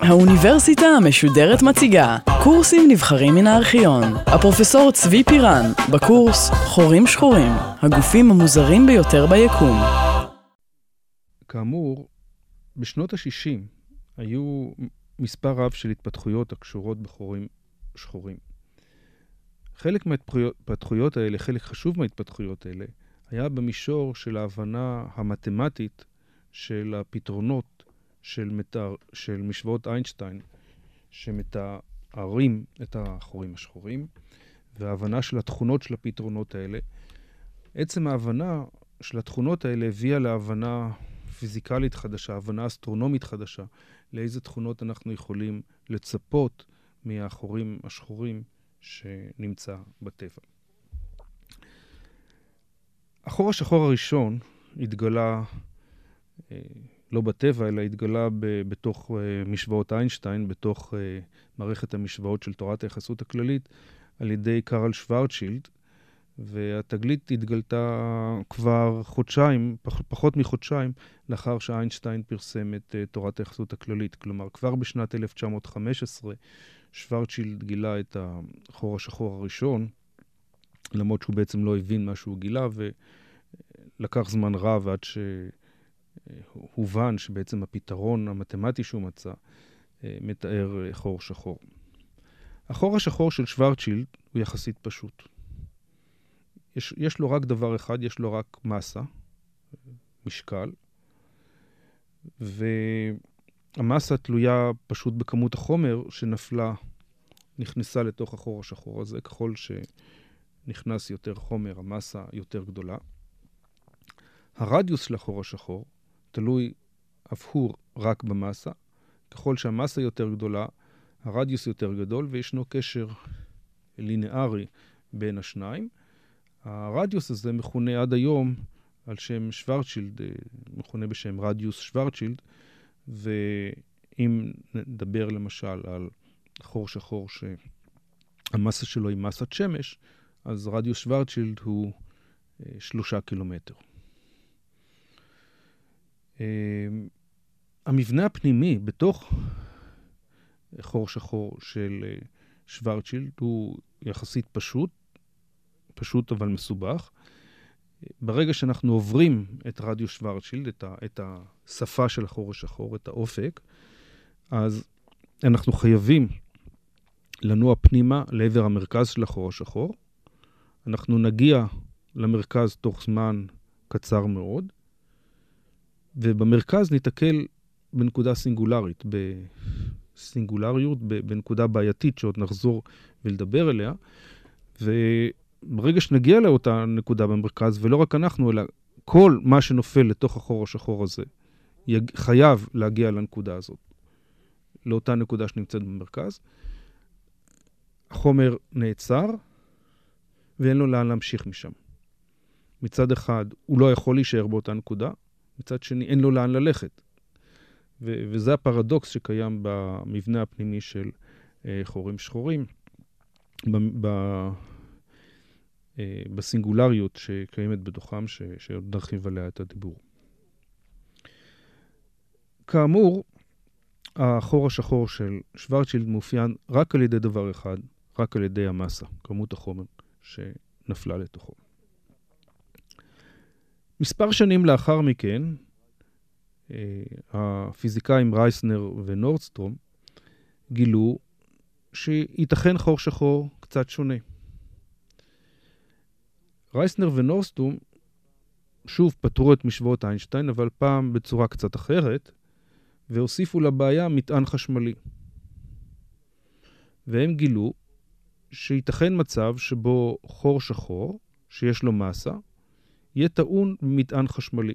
האוניברסיטה המשודרת מציגה קורסים נבחרים מן הארכיון. הפרופסור צבי פירן, בקורס חורים שחורים, הגופים המוזרים ביותר ביקום. כאמור, בשנות ה-60 היו מספר רב של התפתחויות הקשורות בחורים שחורים. חלק מההתפתחויות האלה, חלק חשוב מההתפתחויות האלה, היה במישור של ההבנה המתמטית של הפתרונות של, מתאר, של משוואות איינשטיין, שמתארים את החורים השחורים, וההבנה של התכונות של הפתרונות האלה. עצם ההבנה של התכונות האלה הביאה להבנה פיזיקלית חדשה, הבנה אסטרונומית חדשה, לאיזה תכונות אנחנו יכולים לצפות מהחורים השחורים שנמצא בטבע. החור השחור הראשון התגלה אה, לא בטבע, אלא התגלה ב, בתוך uh, משוואות איינשטיין, בתוך uh, מערכת המשוואות של תורת היחסות הכללית, על ידי קרל שוורצ'ילד, והתגלית התגלתה כבר חודשיים, פח, פחות מחודשיים, לאחר שאיינשטיין פרסם את תורת היחסות הכללית. כלומר, כבר בשנת 1915 שוורצ'ילד גילה את החור השחור הראשון, למרות שהוא בעצם לא הבין מה שהוא גילה, ולקח זמן רב עד ש... הובן שבעצם הפתרון המתמטי שהוא מצא אה, מתאר אה, חור שחור. החור השחור של שוורצ'ילד הוא יחסית פשוט. יש, יש לו רק דבר אחד, יש לו רק מסה, משקל, והמסה תלויה פשוט בכמות החומר שנפלה, נכנסה לתוך החור השחור הזה. ככל שנכנס יותר חומר, המסה יותר גדולה. הרדיוס של החור השחור תלוי אף הוא רק במסה. ככל שהמסה יותר גדולה, הרדיוס יותר גדול, וישנו קשר לינארי בין השניים. הרדיוס הזה מכונה עד היום על שם שוורצ'ילד, אה, מכונה בשם רדיוס שוורצ'ילד, ואם נדבר למשל על חור שחור שהמסה שלו היא מסת שמש, אז רדיוס שוורצ'ילד הוא אה, שלושה קילומטר. אמ, המבנה הפנימי בתוך חור שחור של אה, שוורצ'ילד הוא יחסית פשוט, פשוט אבל מסובך. ברגע שאנחנו עוברים את רדיו שוורצ'ילד, את, את השפה של החור השחור, את האופק, אז אנחנו חייבים לנוע פנימה לעבר המרכז של החור השחור. אנחנו נגיע למרכז תוך זמן קצר מאוד, ובמרכז ניתקל בנקודה סינגולרית, בסינגולריות, בנקודה בעייתית שעוד נחזור ולדבר עליה. וברגע שנגיע לאותה נקודה במרכז, ולא רק אנחנו, אלא כל מה שנופל לתוך החור השחור הזה, חייב להגיע לנקודה הזאת, לאותה נקודה שנמצאת במרכז. החומר נעצר, ואין לו לאן להמשיך משם. מצד אחד, הוא לא יכול להישאר באותה נקודה, מצד שני אין לו לאן ללכת. ו- וזה הפרדוקס שקיים במבנה הפנימי של uh, חורים שחורים, ב- ב- uh, בסינגולריות שקיימת בתוכם, שעוד נרחיב עליה את הדיבור. כאמור, החור השחור של שוורצ'ילד מאופיין רק על ידי דבר אחד, רק על ידי המסה, כמות החומר שנפלה לתוכו. מספר שנים לאחר מכן, אה, הפיזיקאים רייסנר ונורדסטרום גילו שייתכן חור שחור קצת שונה. רייסנר ונורסטום שוב פתרו את משוואות איינשטיין, אבל פעם בצורה קצת אחרת, והוסיפו לבעיה מטען חשמלי. והם גילו שייתכן מצב שבו חור שחור, שיש לו מסה, יהיה טעון במטען חשמלי.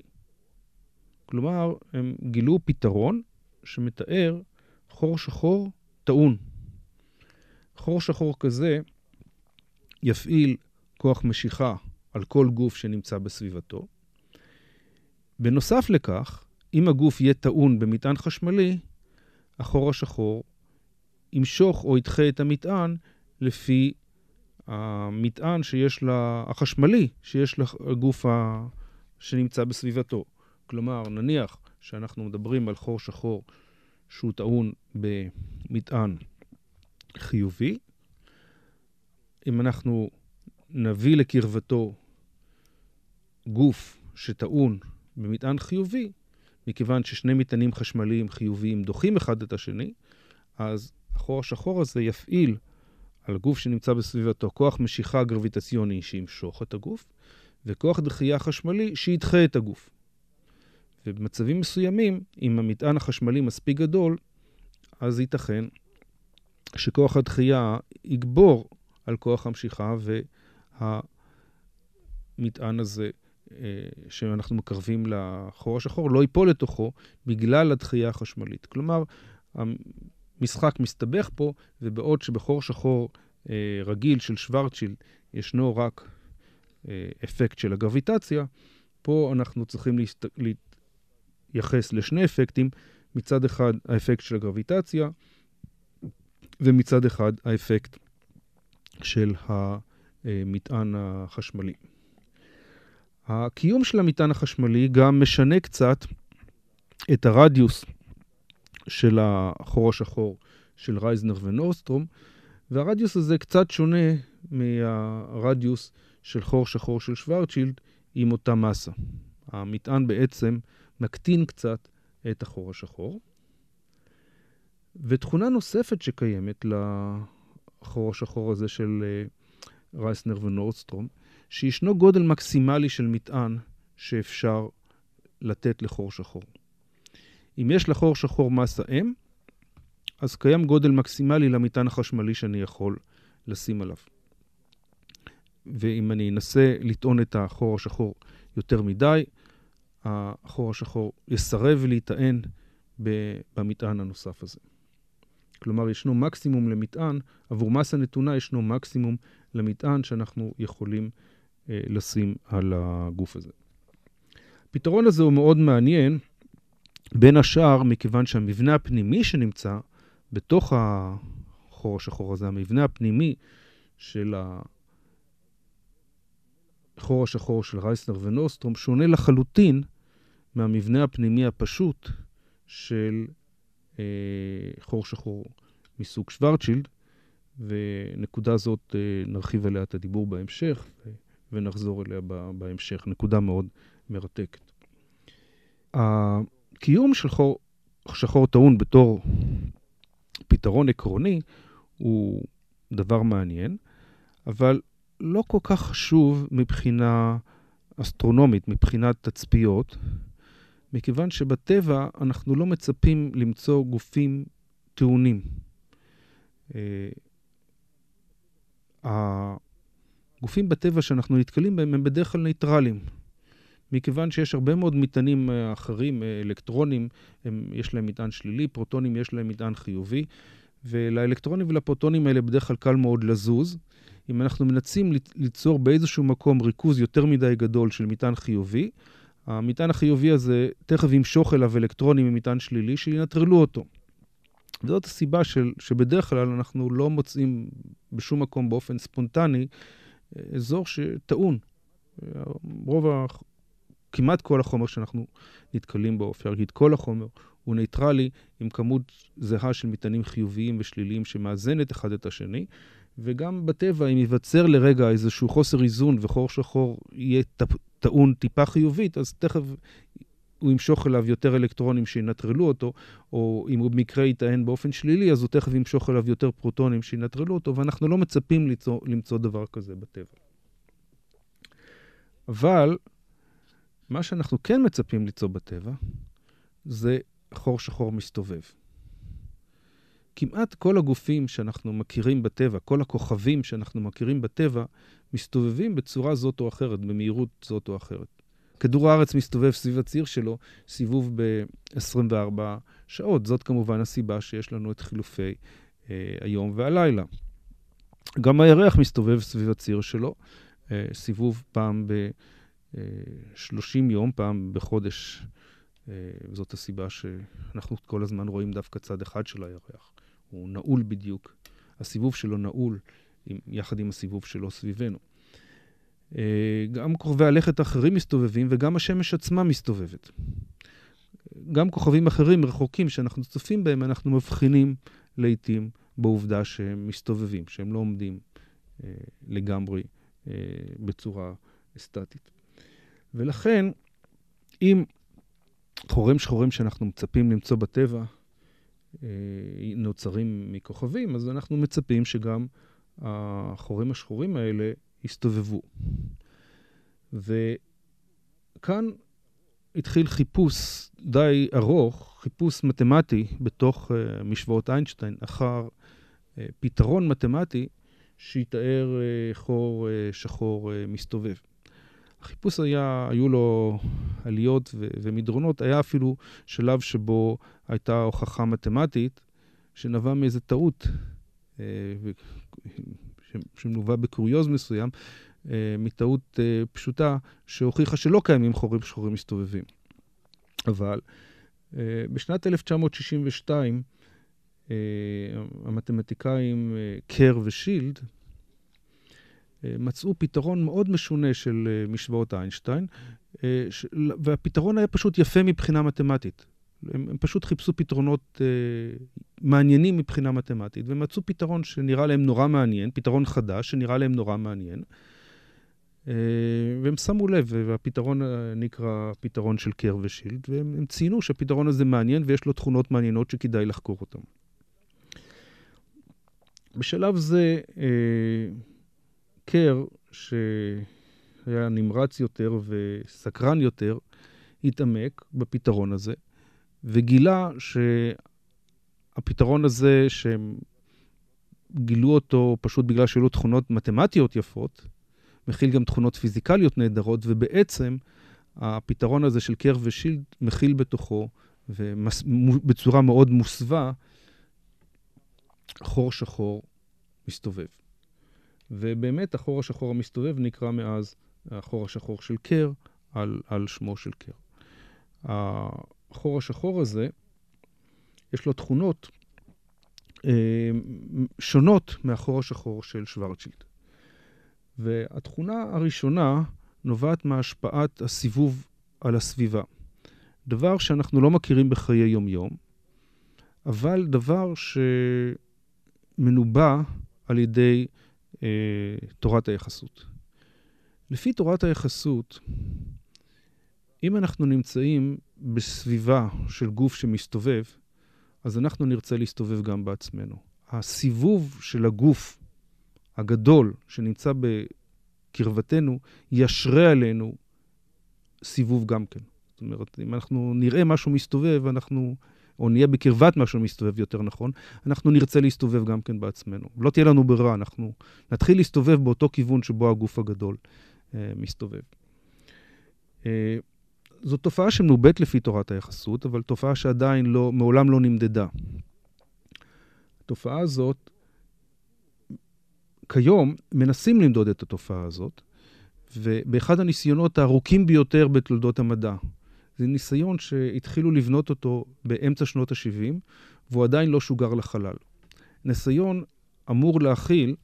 כלומר, הם גילו פתרון שמתאר חור שחור טעון. חור שחור כזה יפעיל כוח משיכה על כל גוף שנמצא בסביבתו. בנוסף לכך, אם הגוף יהיה טעון במטען חשמלי, החור השחור ימשוך או ידחה את המטען לפי המטען שיש לה, החשמלי שיש לגוף ה... שנמצא בסביבתו. כלומר, נניח שאנחנו מדברים על חור שחור שהוא טעון במטען חיובי, אם אנחנו נביא לקרבתו גוף שטעון במטען חיובי, מכיוון ששני מטענים חשמליים חיוביים דוחים אחד את השני, אז החור השחור הזה יפעיל על גוף שנמצא בסביבתו כוח משיכה גרביטציוני שימשוך את הגוף, וכוח דחייה חשמלי שידחה את הגוף. ובמצבים מסוימים, אם המטען החשמלי מספיק גדול, אז ייתכן שכוח הדחייה יגבור על כוח המשיכה והמטען הזה אה, שאנחנו מקרבים לחור השחור לא ייפול לתוכו בגלל הדחייה החשמלית. כלומר, המשחק מסתבך פה, ובעוד שבחור שחור אה, רגיל של שוורצ'ילד ישנו רק אה, אפקט של הגרביטציה, פה אנחנו צריכים להסת... להתייחס לשני אפקטים. מצד אחד האפקט של הגרביטציה, ומצד אחד האפקט של המטען החשמלי. הקיום של המטען החשמלי גם משנה קצת את הרדיוס של החור השחור של רייזנר ונורסטרום, והרדיוס הזה קצת שונה מהרדיוס של חור שחור של שוורצ'ילד עם אותה מסה. המטען בעצם מקטין קצת את החור השחור. ותכונה נוספת שקיימת לחור השחור הזה של אה, רייסנר ונורדסטרום, שישנו גודל מקסימלי של מטען שאפשר לתת לחור שחור. אם יש לחור שחור מסה M, אז קיים גודל מקסימלי למטען החשמלי שאני יכול לשים עליו. ואם אני אנסה לטעון את החור השחור יותר מדי, החור השחור יסרב להיטען במטען הנוסף הזה. כלומר, ישנו מקסימום למטען, עבור מסה נתונה ישנו מקסימום למטען שאנחנו יכולים אה, לשים על הגוף הזה. הפתרון הזה הוא מאוד מעניין, בין השאר מכיוון שהמבנה הפנימי שנמצא בתוך החור השחור הזה, המבנה הפנימי של החור השחור של רייסנר ונוסטרום, שונה לחלוטין מהמבנה הפנימי הפשוט של אה, חור שחור מסוג שוורצ'ילד, ונקודה זאת, אה, נרחיב עליה את הדיבור בהמשך, ונחזור אליה בהמשך. נקודה מאוד מרתקת. הקיום של חור שחור טעון בתור פתרון עקרוני הוא דבר מעניין, אבל לא כל כך חשוב מבחינה אסטרונומית, מבחינת תצפיות, מכיוון שבטבע אנחנו לא מצפים למצוא גופים טעונים. אה, הגופים בטבע שאנחנו נתקלים בהם הם בדרך כלל ניטרלים. מכיוון שיש הרבה מאוד מטענים אה, אחרים, אה, אלקטרונים, הם, יש להם מטען שלילי, פרוטונים יש להם מטען חיובי, ולאלקטרונים ולפרוטונים האלה בדרך כלל קל מאוד לזוז. אם אנחנו מנסים ליצור באיזשהו מקום ריכוז יותר מדי גדול של מטען חיובי, המטען החיובי הזה תכף ימשוך אליו אלקטרונים ממטען שלילי שינטרלו אותו. וזאת הסיבה של, שבדרך כלל אנחנו לא מוצאים בשום מקום באופן ספונטני אה, אזור שטעון. רוב. כמעט כל החומר שאנחנו נתקלים בו, אפשר להגיד כל החומר, הוא ניטרלי עם כמות זהה של מטענים חיוביים ושליליים שמאזנת אחד את השני. וגם בטבע, אם ייווצר לרגע איזשהו חוסר איזון וחור שחור יהיה טעון טיפה חיובית, אז תכף הוא ימשוך אליו יותר אלקטרונים שינטרלו אותו, או אם הוא במקרה יטען באופן שלילי, אז הוא תכף ימשוך אליו יותר פרוטונים שינטרלו אותו, ואנחנו לא מצפים למצוא, למצוא דבר כזה בטבע. אבל מה שאנחנו כן מצפים ליצור בטבע זה חור שחור מסתובב. כמעט כל הגופים שאנחנו מכירים בטבע, כל הכוכבים שאנחנו מכירים בטבע, מסתובבים בצורה זאת או אחרת, במהירות זאת או אחרת. כדור הארץ מסתובב סביב הציר שלו סיבוב ב-24 שעות. זאת כמובן הסיבה שיש לנו את חילופי אה, היום והלילה. גם הירח מסתובב סביב הציר שלו, אה, סיבוב פעם ב... 30 יום, פעם בחודש. אה, וזאת הסיבה שאנחנו כל הזמן רואים דווקא צד אחד של הירח. הוא נעול בדיוק. הסיבוב שלו נעול עם, יחד עם הסיבוב שלו סביבנו. אה, גם כוכבי הלכת האחרים מסתובבים וגם השמש עצמה מסתובבת. גם כוכבים אחרים רחוקים שאנחנו צופים בהם, אנחנו מבחינים לעיתים בעובדה שהם מסתובבים, שהם לא עומדים אה, לגמרי אה, בצורה סטטית. ולכן, אם חורים שחורים שאנחנו מצפים למצוא בטבע אה, נוצרים מכוכבים, אז אנחנו מצפים שגם החורים השחורים האלה יסתובבו. וכאן התחיל חיפוש די ארוך, חיפוש מתמטי בתוך uh, משוואות איינשטיין, אחר uh, פתרון מתמטי שיתאר uh, חור uh, שחור uh, מסתובב. החיפוש היה, היו לו עליות ו- ומדרונות, היה אפילו שלב שבו הייתה הוכחה מתמטית שנבעה מאיזו טעות, uh, שמלווה בקוריוז מסוים, אה, מטעות אה, פשוטה שהוכיחה שלא קיימים חורים שחורים מסתובבים. אבל אה, בשנת 1962 המתמטיקאים קר ושילד מצאו פתרון מאוד משונה של משוואות איינשטיין, והפתרון היה פשוט יפה מבחינה מתמטית. הם, הם פשוט חיפשו פתרונות אה, מעניינים מבחינה מתמטית, ומצאו פתרון שנראה להם נורא מעניין, פתרון חדש שנראה להם נורא מעניין. אה, והם שמו לב, והפתרון אה, נקרא פתרון של קר ושילד, והם ציינו שהפתרון הזה מעניין ויש לו תכונות מעניינות שכדאי לחקור אותן. בשלב זה, אה, קר, שהיה נמרץ יותר וסקרן יותר, התעמק בפתרון הזה, וגילה שהפתרון הזה, שהם גילו אותו פשוט בגלל שהיו לו תכונות מתמטיות יפות, מכיל גם תכונות פיזיקליות נהדרות, ובעצם הפתרון הזה של קר ושילד מכיל בתוכו, ובצורה מאוד מוסווה, חור שחור מסתובב. ובאמת החור השחור המסתובב נקרא מאז החור השחור של קר על, על שמו של קר. החור השחור הזה, יש לו תכונות אה, שונות מהחור השחור של שוורצ'ילד. והתכונה הראשונה נובעת מהשפעת הסיבוב על הסביבה. דבר שאנחנו לא מכירים בחיי יומיום, אבל דבר שמנובע על ידי אה, תורת היחסות. לפי תורת היחסות, אם אנחנו נמצאים בסביבה של גוף שמסתובב, אז אנחנו נרצה להסתובב גם בעצמנו. הסיבוב של הגוף הגדול שנמצא בקרבתנו ישרה עלינו סיבוב גם כן. זאת אומרת, אם אנחנו נראה משהו מסתובב, אנחנו, או נהיה בקרבת משהו מסתובב יותר נכון, אנחנו נרצה להסתובב גם כן בעצמנו. לא תהיה לנו ברירה, אנחנו נתחיל להסתובב באותו כיוון שבו הגוף הגדול אה, מסתובב. אה, זו תופעה שמנובאת לפי תורת היחסות, אבל תופעה שעדיין לא, מעולם לא נמדדה. התופעה הזאת, כיום מנסים למדוד את התופעה הזאת, ובאחד הניסיונות הארוכים ביותר בתולדות המדע. זה ניסיון שהתחילו לבנות אותו באמצע שנות ה-70, והוא עדיין לא שוגר לחלל. ניסיון אמור להכיל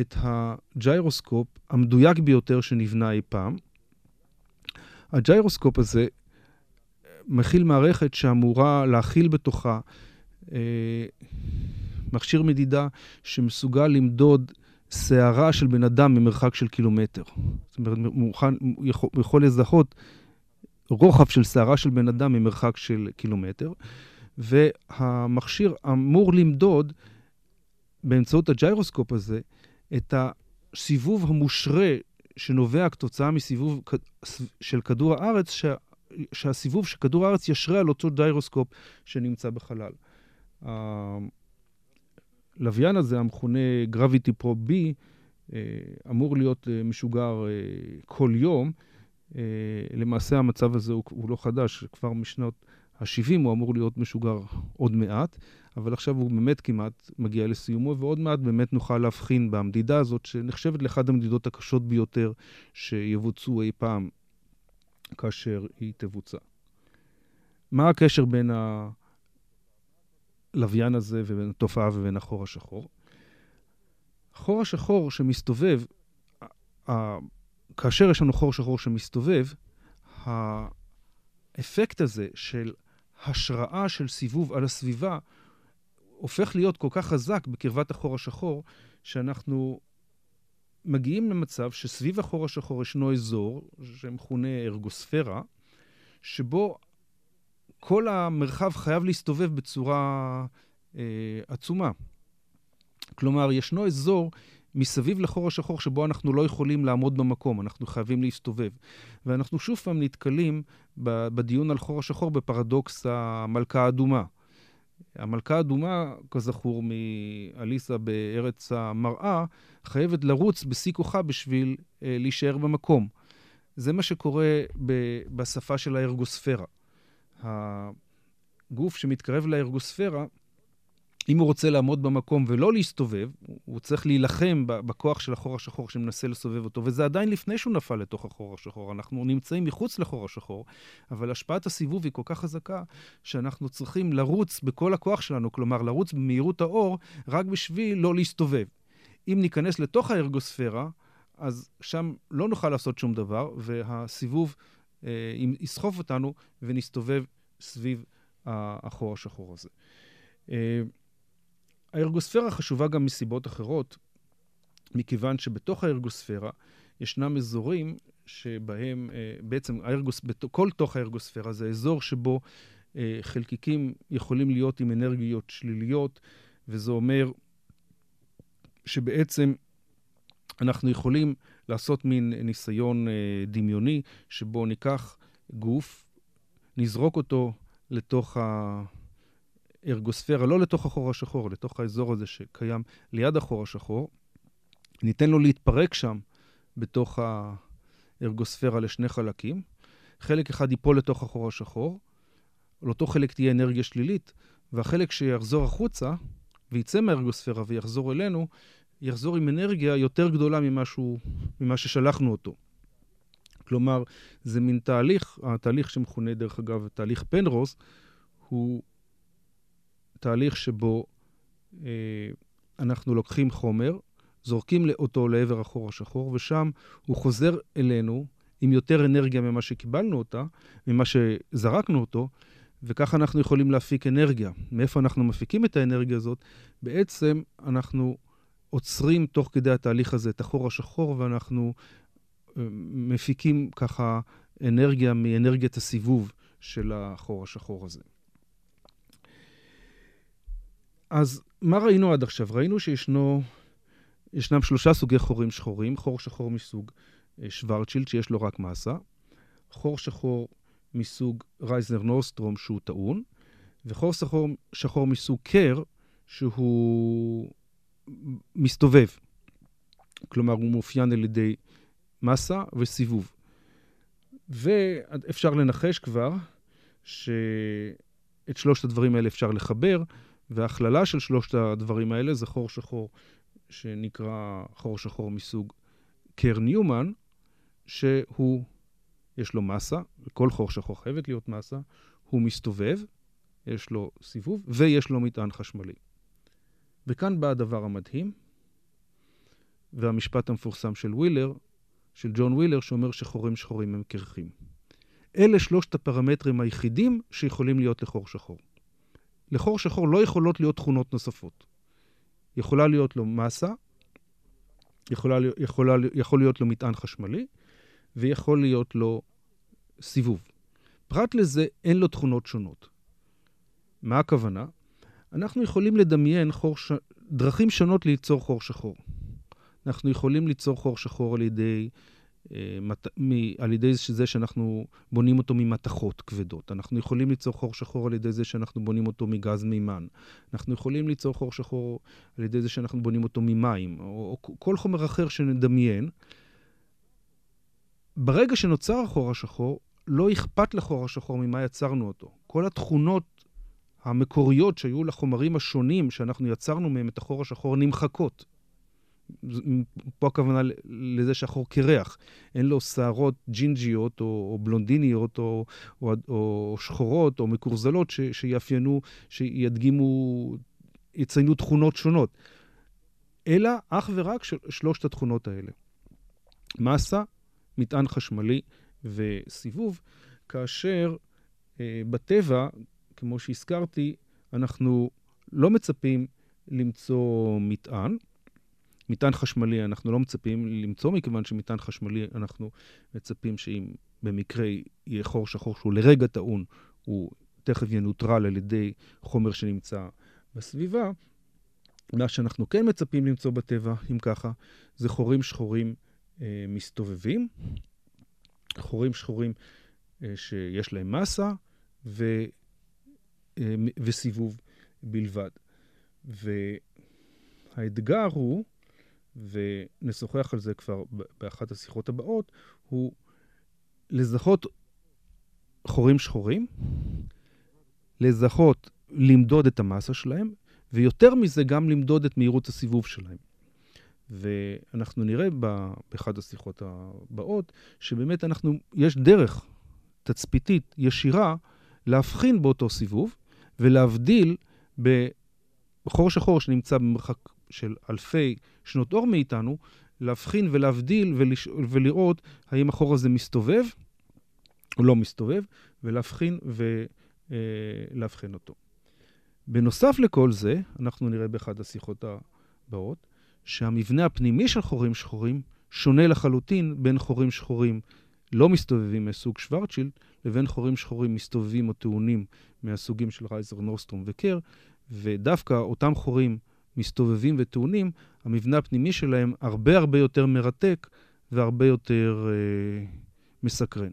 את הג'יירוסקופ המדויק ביותר שנבנה אי פעם, הג'יירוסקופ הזה מכיל מערכת שאמורה להכיל בתוכה אה, מכשיר מדידה שמסוגל למדוד שערה של בן אדם ממרחק של קילומטר. זאת אומרת, הוא יכול, יכול לזהות רוחב של שערה של בן אדם ממרחק של קילומטר, והמכשיר אמור למדוד באמצעות הג'יירוסקופ הזה את הסיבוב המושרה שנובע כתוצאה מסיבוב של כדור הארץ, שה, שהסיבוב של כדור הארץ ישרה על אותו ג'יירוסקופ שנמצא בחלל. הלוויין הזה, המכונה Gravity Pro B, אה, אמור להיות אה, משוגר אה, כל יום. למעשה המצב הזה הוא, הוא לא חדש, כבר משנות ה-70 הוא אמור להיות משוגר עוד מעט. אבל עכשיו הוא באמת כמעט מגיע לסיומו, ועוד מעט באמת נוכל להבחין במדידה הזאת, שנחשבת לאחת המדידות הקשות ביותר שיבוצעו אי פעם כאשר היא תבוצע. מה הקשר בין הלוויין הזה ובין התופעה ובין החור השחור? החור השחור שמסתובב, כאשר יש לנו חור שחור שמסתובב, האפקט הזה של השראה של סיבוב על הסביבה הופך להיות כל כך חזק בקרבת החור השחור, שאנחנו מגיעים למצב שסביב החור השחור ישנו אזור שמכונה ארגוספירה, שבו כל המרחב חייב להסתובב בצורה אה, עצומה. כלומר, ישנו אזור מסביב לחור השחור שבו אנחנו לא יכולים לעמוד במקום, אנחנו חייבים להסתובב. ואנחנו שוב פעם נתקלים בדיון על חור השחור בפרדוקס המלכה האדומה. המלכה האדומה, כזכור מאליסה בארץ המראה, חייבת לרוץ בשיא כוחה בשביל אה, להישאר במקום. זה מה שקורה ב- בשפה של הארגוספירה. הגוף שמתקרב לארגוספירה, אם הוא רוצה לעמוד במקום ולא להסתובב, הוא צריך להילחם בכוח של החור השחור שמנסה לסובב אותו, וזה עדיין לפני שהוא נפל לתוך החור השחור. אנחנו נמצאים מחוץ לחור השחור, אבל השפעת הסיבוב היא כל כך חזקה, שאנחנו צריכים לרוץ בכל הכוח שלנו, כלומר, לרוץ במהירות האור, רק בשביל לא להסתובב. אם ניכנס לתוך הארגוספירה, אז שם לא נוכל לעשות שום דבר, והסיבוב אה, יסחוף אותנו ונסתובב סביב החור השחור הזה. אה, הארגוספירה חשובה גם מסיבות אחרות, מכיוון שבתוך הארגוספירה ישנם אזורים שבהם אה, בעצם הארגוס, כל תוך הארגוספירה זה אזור שבו אה, חלקיקים יכולים להיות עם אנרגיות שליליות, וזה אומר שבעצם אנחנו יכולים לעשות מין ניסיון אה, דמיוני, שבו ניקח גוף, נזרוק אותו לתוך ה... ארגוספירה, לא לתוך החור השחור, לתוך האזור הזה שקיים ליד החור השחור. ניתן לו להתפרק שם בתוך הארגוספירה לשני חלקים. חלק אחד ייפול לתוך החור השחור, על אותו חלק תהיה אנרגיה שלילית, והחלק שיחזור החוצה ויצא מהארגוספירה ויחזור אלינו, יחזור עם אנרגיה יותר גדולה ממה, שהוא, ממה ששלחנו אותו. כלומר, זה מין תהליך, התהליך שמכונה דרך אגב תהליך פנרוס, הוא תהליך שבו אה, אנחנו לוקחים חומר, זורקים אותו לעבר החור השחור, ושם הוא חוזר אלינו עם יותר אנרגיה ממה שקיבלנו אותה, ממה שזרקנו אותו, וככה אנחנו יכולים להפיק אנרגיה. מאיפה אנחנו מפיקים את האנרגיה הזאת? בעצם אנחנו עוצרים תוך כדי התהליך הזה את החור השחור, ואנחנו אה, מפיקים ככה אנרגיה מאנרגיית הסיבוב של החור השחור הזה. אז מה ראינו עד עכשיו? ראינו שישנו, ישנם שלושה סוגי חורים שחורים, חור שחור מסוג אה, שוורצ'ילד, שיש לו רק מסה, חור שחור מסוג רייזנר נורסטרום, שהוא טעון, וחור שחור, שחור מסוג קר, שהוא מסתובב. כלומר, הוא מאופיין על ידי מסה וסיבוב. ואפשר לנחש כבר שאת שלושת הדברים האלה אפשר לחבר, והכללה של שלושת הדברים האלה זה חור שחור שנקרא חור שחור מסוג קר ניומן, שהוא, יש לו מסה, וכל חור שחור חייבת להיות מסה, הוא מסתובב, יש לו סיבוב, ויש לו מטען חשמלי. וכאן בא הדבר המדהים, והמשפט המפורסם של ווילר, של ג'ון ווילר, שאומר שחורים שחורים הם קרחים. אלה שלושת הפרמטרים היחידים שיכולים להיות לחור שחור. לחור שחור לא יכולות להיות תכונות נוספות. יכולה להיות לו מסה, יכולה, יכולה, יכול להיות לו מטען חשמלי, ויכול להיות לו סיבוב. פרט לזה, אין לו תכונות שונות. מה הכוונה? אנחנו יכולים לדמיין חור ש... דרכים שונות ליצור חור שחור. אנחנו יכולים ליצור חור שחור על ידי אה, על ידי זה שאנחנו בונים אותו ממתכות כבדות. אנחנו יכולים ליצור חור שחור על ידי זה שאנחנו בונים אותו מגז מימן. אנחנו יכולים ליצור חור שחור על ידי זה שאנחנו בונים אותו ממים, או, או כל חומר אחר שנדמיין. ברגע שנוצר החור השחור, לא אכפת לחור השחור ממה יצרנו אותו. כל התכונות המקוריות שהיו לחומרים השונים שאנחנו יצרנו מהם את החור השחור נמחקות. פה הכוונה לזה שהחור קרח. אין לו שערות ג'ינג'יות או, או בלונדיניות או, או, או שחורות או מקורזלות ש, שיאפיינו, שידגימו, יציינו תכונות שונות. אלא אך ורק של שלושת התכונות האלה. מסה, מטען חשמלי וסיבוב, כאשר אה, בטבע, כמו שהזכרתי, אנחנו לא מצפים למצוא מטען. מטען חשמלי אנחנו לא מצפים למצוא, מכיוון שמטען חשמלי אנחנו מצפים שאם במקרה יהיה חור שחור שהוא לרגע טעון, הוא תכף ינוטרל על ידי חומר שנמצא בסביבה. מה שאנחנו כן מצפים למצוא בטבע, אם ככה, זה חורים שחורים אה, מסתובבים. חורים שחורים אה, שיש להם מסה ו, אה, וסיבוב בלבד. והאתגר הוא, ונשוחח על זה כבר באחת השיחות הבאות, הוא לזהות חורים שחורים, לזהות, למדוד את המסה שלהם, ויותר מזה גם למדוד את מהירות הסיבוב שלהם. ואנחנו נראה באחד השיחות הבאות, שבאמת אנחנו, יש דרך תצפיתית ישירה להבחין באותו סיבוב ולהבדיל בחור שחור שנמצא במרחק של אלפי שנות אור מאיתנו, להבחין ולהבדיל ולש... ולראות האם החור הזה מסתובב או לא מסתובב, ולהבחין ולאבחן אה, אותו. בנוסף לכל זה, אנחנו נראה באחד השיחות הבאות, שהמבנה הפנימי של חורים שחורים שונה לחלוטין בין חורים שחורים לא מסתובבים מסוג שוורצ'ילד לבין חורים שחורים מסתובבים או טעונים מהסוגים של רייזר, נורסטרום וקר, ודווקא אותם חורים מסתובבים וטעונים, המבנה הפנימי שלהם הרבה הרבה יותר מרתק והרבה יותר אה, מסקרן.